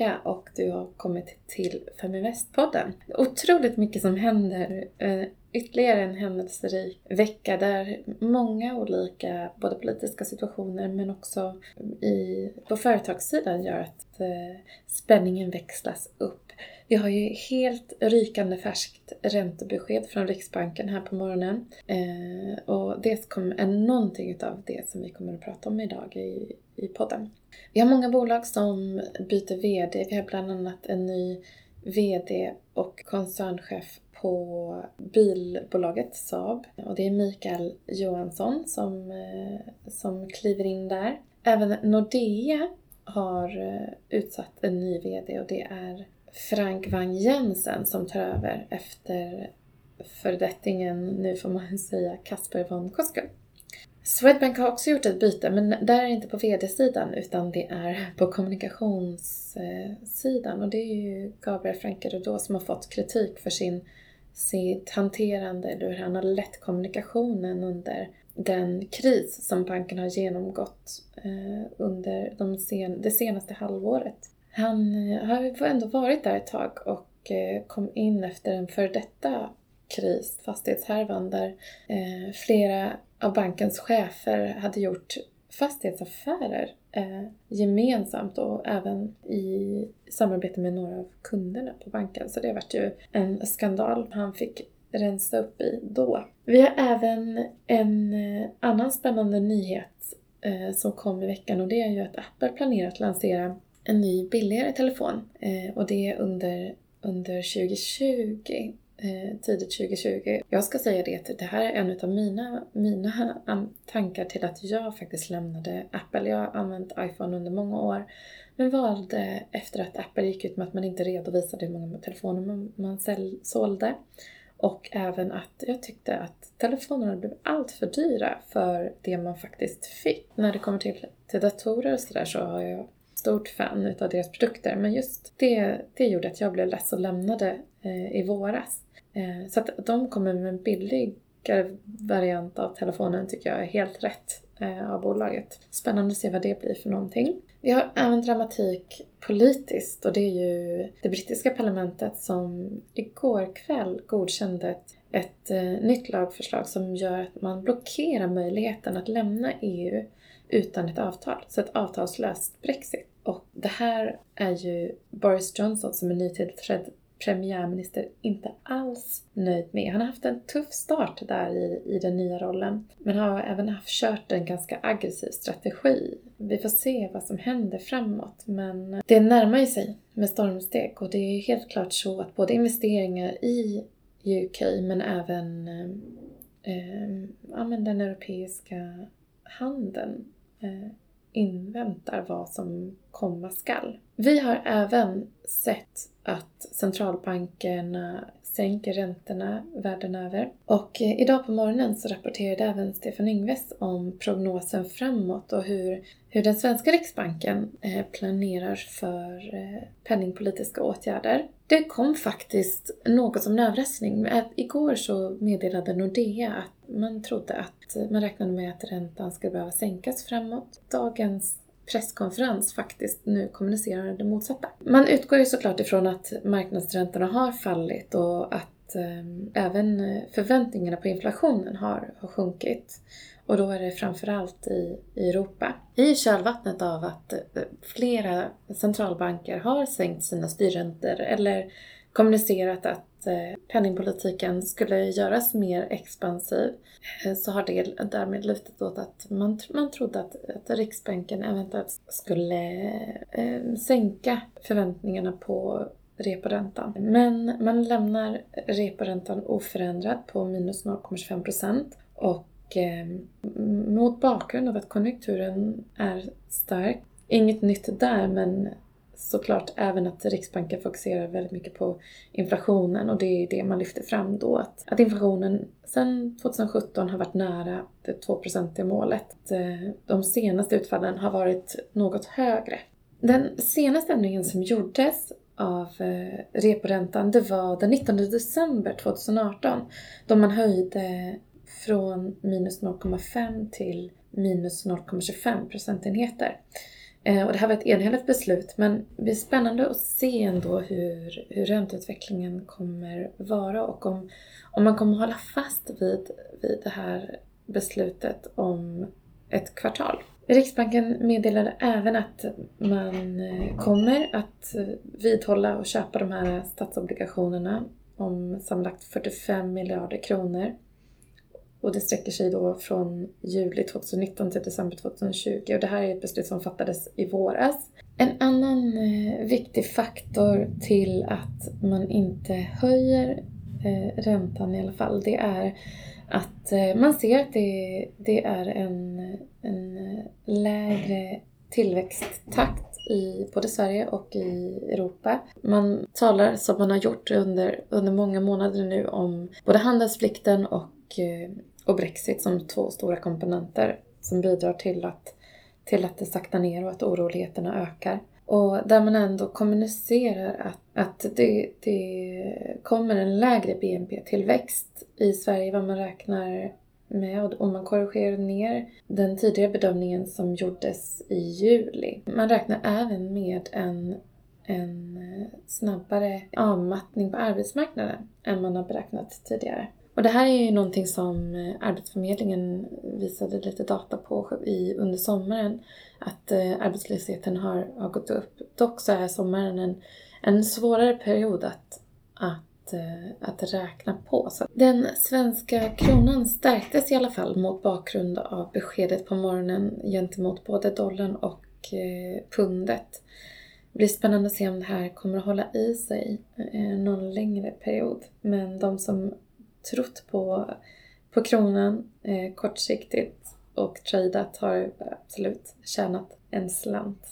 Vecka och du har kommit till Feminvest-podden. Otroligt mycket som händer. Eh, ytterligare en händelserik vecka där många olika, både politiska situationer men också i, på företagssidan gör att eh, spänningen växlas upp. Vi har ju helt rykande färskt räntebesked från Riksbanken här på morgonen. Eh, och det är någonting av det som vi kommer att prata om idag i, i podden. Vi har många bolag som byter VD. Vi har bland annat en ny VD och koncernchef på bilbolaget Saab. Och det är Mikael Johansson som, eh, som kliver in där. Även Nordea har eh, utsatt en ny VD och det är Frank Wang Jensen som tar över efter föredättingen, nu får man säga, Kasper von Koskull. Swedbank har också gjort ett byte, men där är det inte på VD-sidan utan det är på kommunikationssidan. Och det är ju Gabriel Franke som har fått kritik för sin, sitt hanterande, eller hur han har lett kommunikationen under den kris som banken har genomgått eh, under de sen, det senaste halvåret. Han eh, har ändå varit där ett tag och eh, kom in efter en före detta kris, fastighetshärvan, där flera av bankens chefer hade gjort fastighetsaffärer eh, gemensamt och även i samarbete med några av kunderna på banken. Så det vart ju en skandal han fick rensa upp i då. Vi har även en eh, annan spännande nyhet eh, som kom i veckan och det är ju att Apple planerar att lansera en ny billigare telefon eh, och det under, under 2020 Eh, tidigt 2020. Jag ska säga det att det här är en av mina, mina tankar till att jag faktiskt lämnade Apple. Jag har använt iPhone under många år men valde efter att Apple gick ut med att man inte redovisade hur många telefoner man, man sålde och även att jag tyckte att telefonerna blev allt för dyra för det man faktiskt fick. När det kommer till, till datorer och sådär så har jag stort fan utav deras produkter men just det, det gjorde att jag blev less och lämnade eh, i våras. Eh, så att de kommer med en billigare variant av telefonen tycker jag är helt rätt eh, av bolaget. Spännande att se vad det blir för någonting. Vi har även dramatik politiskt och det är ju det brittiska parlamentet som igår kväll godkände ett, ett nytt lagförslag som gör att man blockerar möjligheten att lämna EU utan ett avtal. Så ett avtalslöst Brexit. Och det här är ju Boris Johnson som är nytillträdd premiärminister inte alls nöjd med. Han har haft en tuff start där i, i den nya rollen, men har även haft kört en ganska aggressiv strategi. Vi får se vad som händer framåt, men det närmar ju sig med stormsteg och det är helt klart så att både investeringar i UK men även eh, eh, ja, men den europeiska handeln eh, inväntar vad som komma skall. Vi har även sett att centralbankerna sänker räntorna världen över. Och eh, idag på morgonen så rapporterade även Stefan Ingves om prognosen framåt och hur, hur den svenska riksbanken eh, planerar för eh, penningpolitiska åtgärder. Det kom faktiskt något som en överraskning. Igår så meddelade Nordea att man trodde att man räknade med att räntan skulle behöva sänkas framåt. Dagens presskonferens faktiskt nu kommunicerar det motsatta. Man utgår ju såklart ifrån att marknadsräntorna har fallit och att eh, även förväntningarna på inflationen har, har sjunkit. Och då är det framförallt i, i Europa. I kölvattnet av att eh, flera centralbanker har sänkt sina styrräntor eller kommunicerat att Eh, penningpolitiken skulle göras mer expansiv eh, så har det därmed lutat åt att man, man trodde att, att Riksbanken eventuellt skulle eh, sänka förväntningarna på reporäntan. Men man lämnar reporäntan oförändrad på minus 0,25 procent och eh, mot bakgrund av att konjunkturen är stark, inget nytt där men såklart även att Riksbanken fokuserar väldigt mycket på inflationen och det är det man lyfter fram då. Att, att inflationen sedan 2017 har varit nära det 2-procentiga målet. Eh, de senaste utfallen har varit något högre. Den senaste ändringen som gjordes av eh, reporäntan det var den 19 december 2018 då man höjde från minus 0,5 till minus 0,25 procentenheter. Eh, och det här var ett enhälligt beslut men det blir spännande att se ändå hur, hur ränteutvecklingen kommer vara och om, om man kommer hålla fast vid, vid det här beslutet om ett kvartal. Riksbanken meddelade även att man eh, kommer att vidhålla och köpa de här statsobligationerna om sammanlagt 45 miljarder kronor. Och det sträcker sig då från juli 2019 till december 2020 och det här är ett beslut som fattades i våras. En annan eh, viktig faktor till att man inte höjer eh, räntan i alla fall, det är att eh, man ser att det, det är en, en lägre tillväxttakt i både Sverige och i Europa. Man talar, som man har gjort under, under många månader nu, om både handelsplikten och, och Brexit som två stora komponenter som bidrar till att, till att det saktar ner och att oroligheterna ökar. Och där man ändå kommunicerar att, att det, det kommer en lägre BNP-tillväxt i Sverige vad man räknar med och man korrigerar ner den tidigare bedömningen som gjordes i juli. Man räknar även med en, en snabbare avmattning på arbetsmarknaden än man har beräknat tidigare. Och det här är ju någonting som eh, Arbetsförmedlingen visade lite data på i, under sommaren. Att eh, arbetslösheten har, har gått upp. Dock så är sommaren en, en svårare period att, att Eh, att, räkna på. Så den svenska kronan stärktes i alla fall mot bakgrund av beskedet på morgonen gentemot både dollarn och eh, pundet. Det blir spännande att se om det här kommer att hålla i sig eh, någon längre period. Men de som trott på, på kronan eh, kortsiktigt och tradat har absolut tjänat en slant.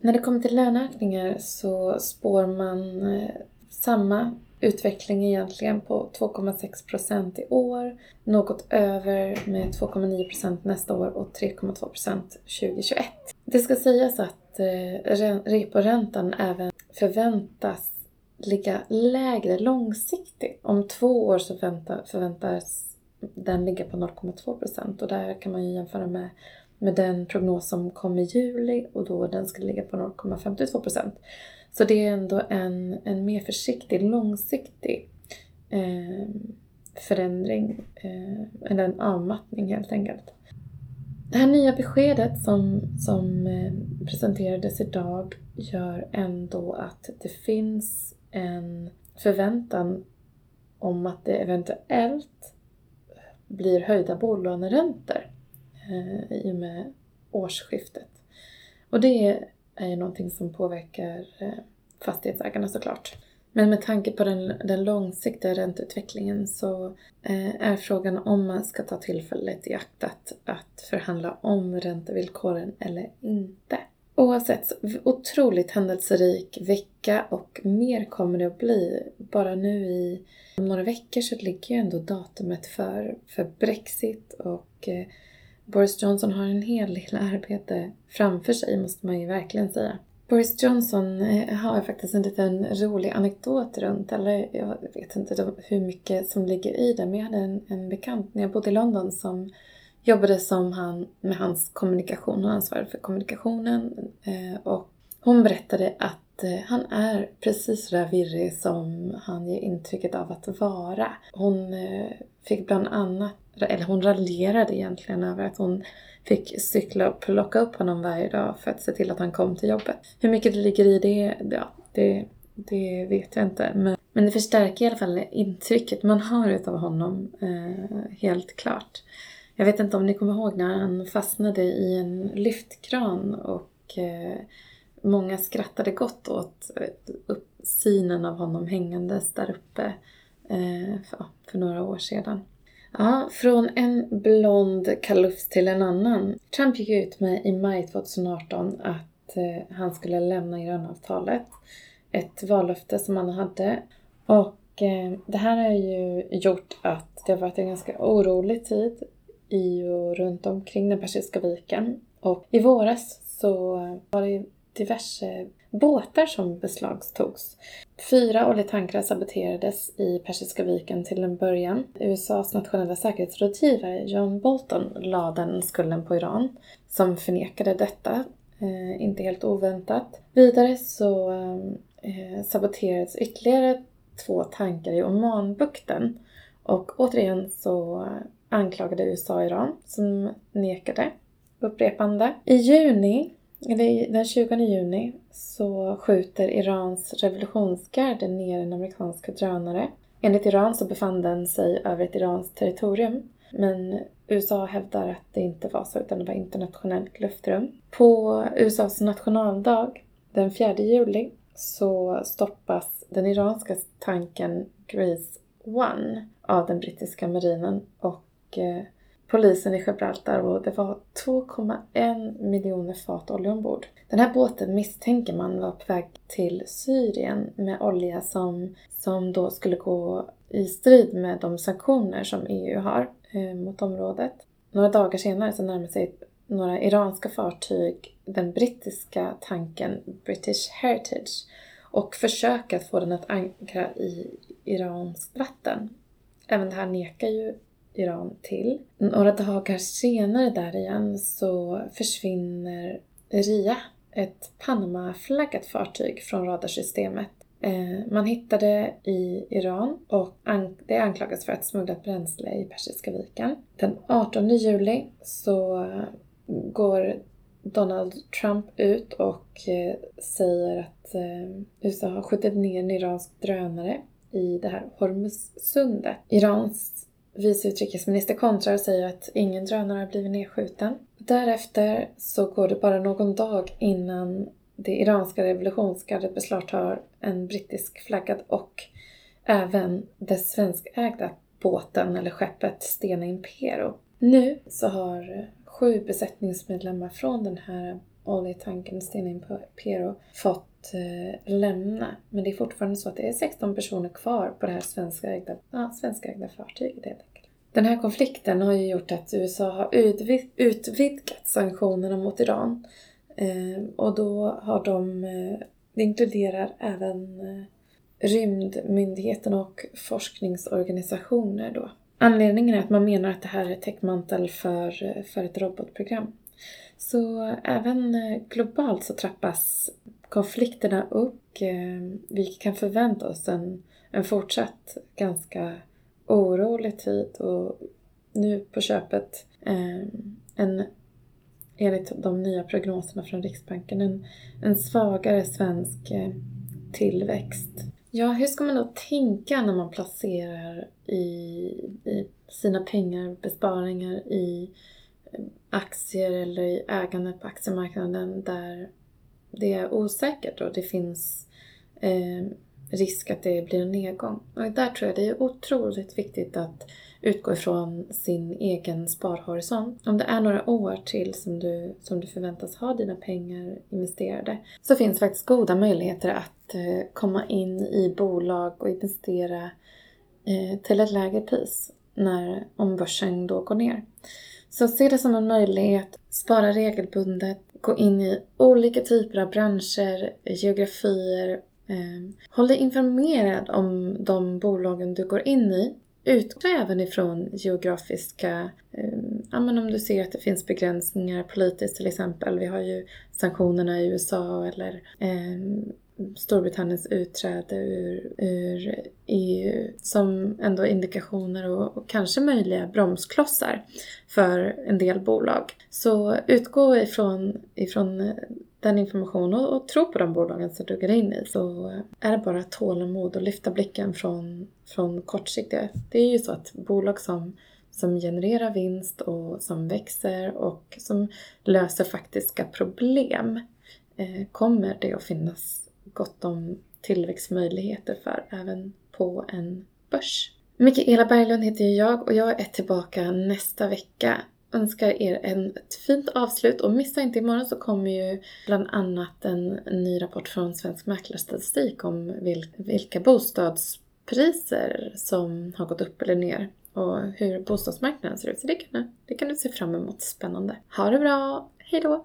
När det kommer till löneökningar så spår man eh, samma utveckling egentligen på 2,6 procent i år, något över med 2,9 procent nästa år och 3,2 procent 2021. Det ska sägas att eh, reporäntan även förväntas ligga lägre långsiktigt. Om två år så förväntas den ligga på 0,2 procent och där kan man ju jämföra med, med den prognos som kom i juli och då den skulle ligga på 0,52 procent. Så det är ändå en, en mer försiktig, långsiktig eh, förändring, eh, eller en avmattning helt enkelt. Det här nya beskedet som, som eh, presenterades idag gör ändå att det finns en förväntan om att det eventuellt blir höjda bolåneräntor eh, i och med årsskiftet. Och det är ju någonting som påverkar eh, fastighetsägarna såklart. Men med tanke på den, den långsiktiga ränteutvecklingen så eh, är frågan om man ska ta tillfället i akt att, att förhandla om räntevillkoren eller inte. Oavsett, otroligt händelserik vecka och mer kommer det att bli. Bara nu i några veckor så ligger ju ändå datumet för, för Brexit och eh, Boris Johnson har en hel del arbete framför sig måste man ju verkligen säga. Boris Johnson eh, har faktiskt en liten rolig anekdot runt, eller jag vet inte hur mycket som ligger i det, men jag hade en, en bekant när jag bodde i London som jobbade som han, med hans kommunikation, och ansvarade för kommunikationen. Eh, och hon berättade att eh, han är precis så där virrig som han ger intrycket av att vara. Hon eh, fick bland annat eller hon raljerade egentligen över att hon fick cykla och plocka upp honom varje dag för att se till att han kom till jobbet. Hur mycket det ligger i det, ja, det, det vet jag inte. Men, men det förstärker i alla fall intrycket man har utav honom, eh, helt klart. Jag vet inte om ni kommer ihåg när han fastnade i en lyftkran och eh, många skrattade gott åt eh, upp, synen av honom hängandes där uppe eh, för, för några år sedan. Ja, från en blond kalufs till en annan. Trump gick ut med i maj 2018 att eh, han skulle lämna grönavtalet. Ett vallöfte som han hade. Och eh, det här har ju gjort att det har varit en ganska orolig tid i och runt omkring den Persiska viken. Och i våras så var det diverse båtar som beslagtogs. Fyra oljetankrar saboterades i Persiska viken till en början. USAs nationella säkerhetsrådgivare John Bolton lade den skulden på Iran, som förnekade detta. eh, inte helt oväntat. Vidare så eh, eh saboterades ytterligare två tankar i Omanbukten och återigen så anklagade USA och Iran som nekade upprepande. I juni, eller den 20 juni, så skjuter Irans revolutionsgarde ner en amerikansk drönare. Enligt Iran så befann den sig över ett iranskt territorium. Men USA hävdar att det inte var så, utan det var internationellt luftrum. På USAs nationaldag, den 4 juli, så stoppas den iranska tanken Grace One av den brittiska marinen och och eh, polisen i Gibraltar och det var 2,1 miljoner fat olja ombord. Den här båten misstänker man var på väg till Syrien med olja som, som då skulle gå i strid med de sanktioner som EU har eh, mot området. Några dagar senare så närmar sig några iranska fartyg den brittiska tanken British Heritage och försöker att få den att ankra i iranskt vatten. Även det här nekar ju Iran till. Några dagar senare där igen så försvinner RIA, ett Panama-flaggat fartyg från radarsystemet. Eh, man hittade i Iran och det anklagas för att smuggla bränsle i Persiska viken. Den 18 juli så går Donald Trump ut och eh, säger att eh, USA har skjutit ner en iransk drönare i det här Hormuzsundet. Irans vice utrikesminister kontrar och säger att ingen drönare har blivit nedskjuten. Därefter så går det bara någon dag innan det iranska revolutionsgardet beslagtar en brittisk flaggad och även den svenskägda båten eller skeppet Stena Impero. Nu så har sju besättningsmedlemmar från den här oljetanken Stena Impero fått eh, lämna. Men det är fortfarande så att det är 16 personer kvar på det här svenskägda, ja, svenskägda fartyget helt. Den här konflikten har ju gjort att USA har utvid utvidgat sanktionerna mot Iran. Ehm, och då har de, eh, det inkluderar även eh, rymdmyndigheten och forskningsorganisationer då. Anledningen är att man menar att det här är täckmantel för, eh, för ett robotprogram. Så även globalt så trappas konflikterna upp. Ehm, Vi kan förvänta oss en, en fortsatt ganska orolig tid och nu på köpet eh, en, enligt de nya prognoserna från Riksbanken, en, en svagare svensk eh, tillväxt. Ja, hur ska man då tänka när man placerar i, i sina pengar, besparingar i eh, aktier eller i ägandet på aktiemarknaden där det är osäkert och det finns eh, risk att det blir en nedgång. Och där tror jag det är otroligt viktigt att utgå ifrån sin egen sparhorisont. Om det är några år till som du, som du förväntas ha dina pengar investerade så finns faktiskt goda möjligheter att eh, komma in i bolag och investera eh, till ett lägre pris när, om börsen då går ner. Så se det som en möjlighet, spara regelbundet, gå in i olika typer av branscher, geografier. Ehm, håll dig informerad om de bolagen du går in i. Utgå även ifrån geografiska, eh, ja men om du ser att det finns begränsningar politiskt till exempel. Vi har ju sanktionerna i USA eller eh, Storbritanniens utträde ur, ur EU som ändå indikationer och, och, kanske möjliga bromsklossar för en del bolag. Så utgå ifrån, ifrån eh, den informationen och, och tro på de bolagen som du går in i så är det bara tålamod och lyfta blicken från, från kortsiktiga. Det är ju så att bolag som som genererar vinst och som växer och som löser faktiska problem eh, kommer det att finnas gott om tillväxtmöjligheter för även på en börs. Mikaela Berglund heter jag och jag är tillbaka nästa vecka. Önskar er ett fint avslut och missa inte imorgon så kommer ju bland annat en ny rapport från Svensk Mäklarstatistik om vilka bostadspriser som har gått upp eller ner och hur bostadsmarknaden ser ut. Så det kan, det kan du se fram emot. Spännande. Ha det bra! Hejdå!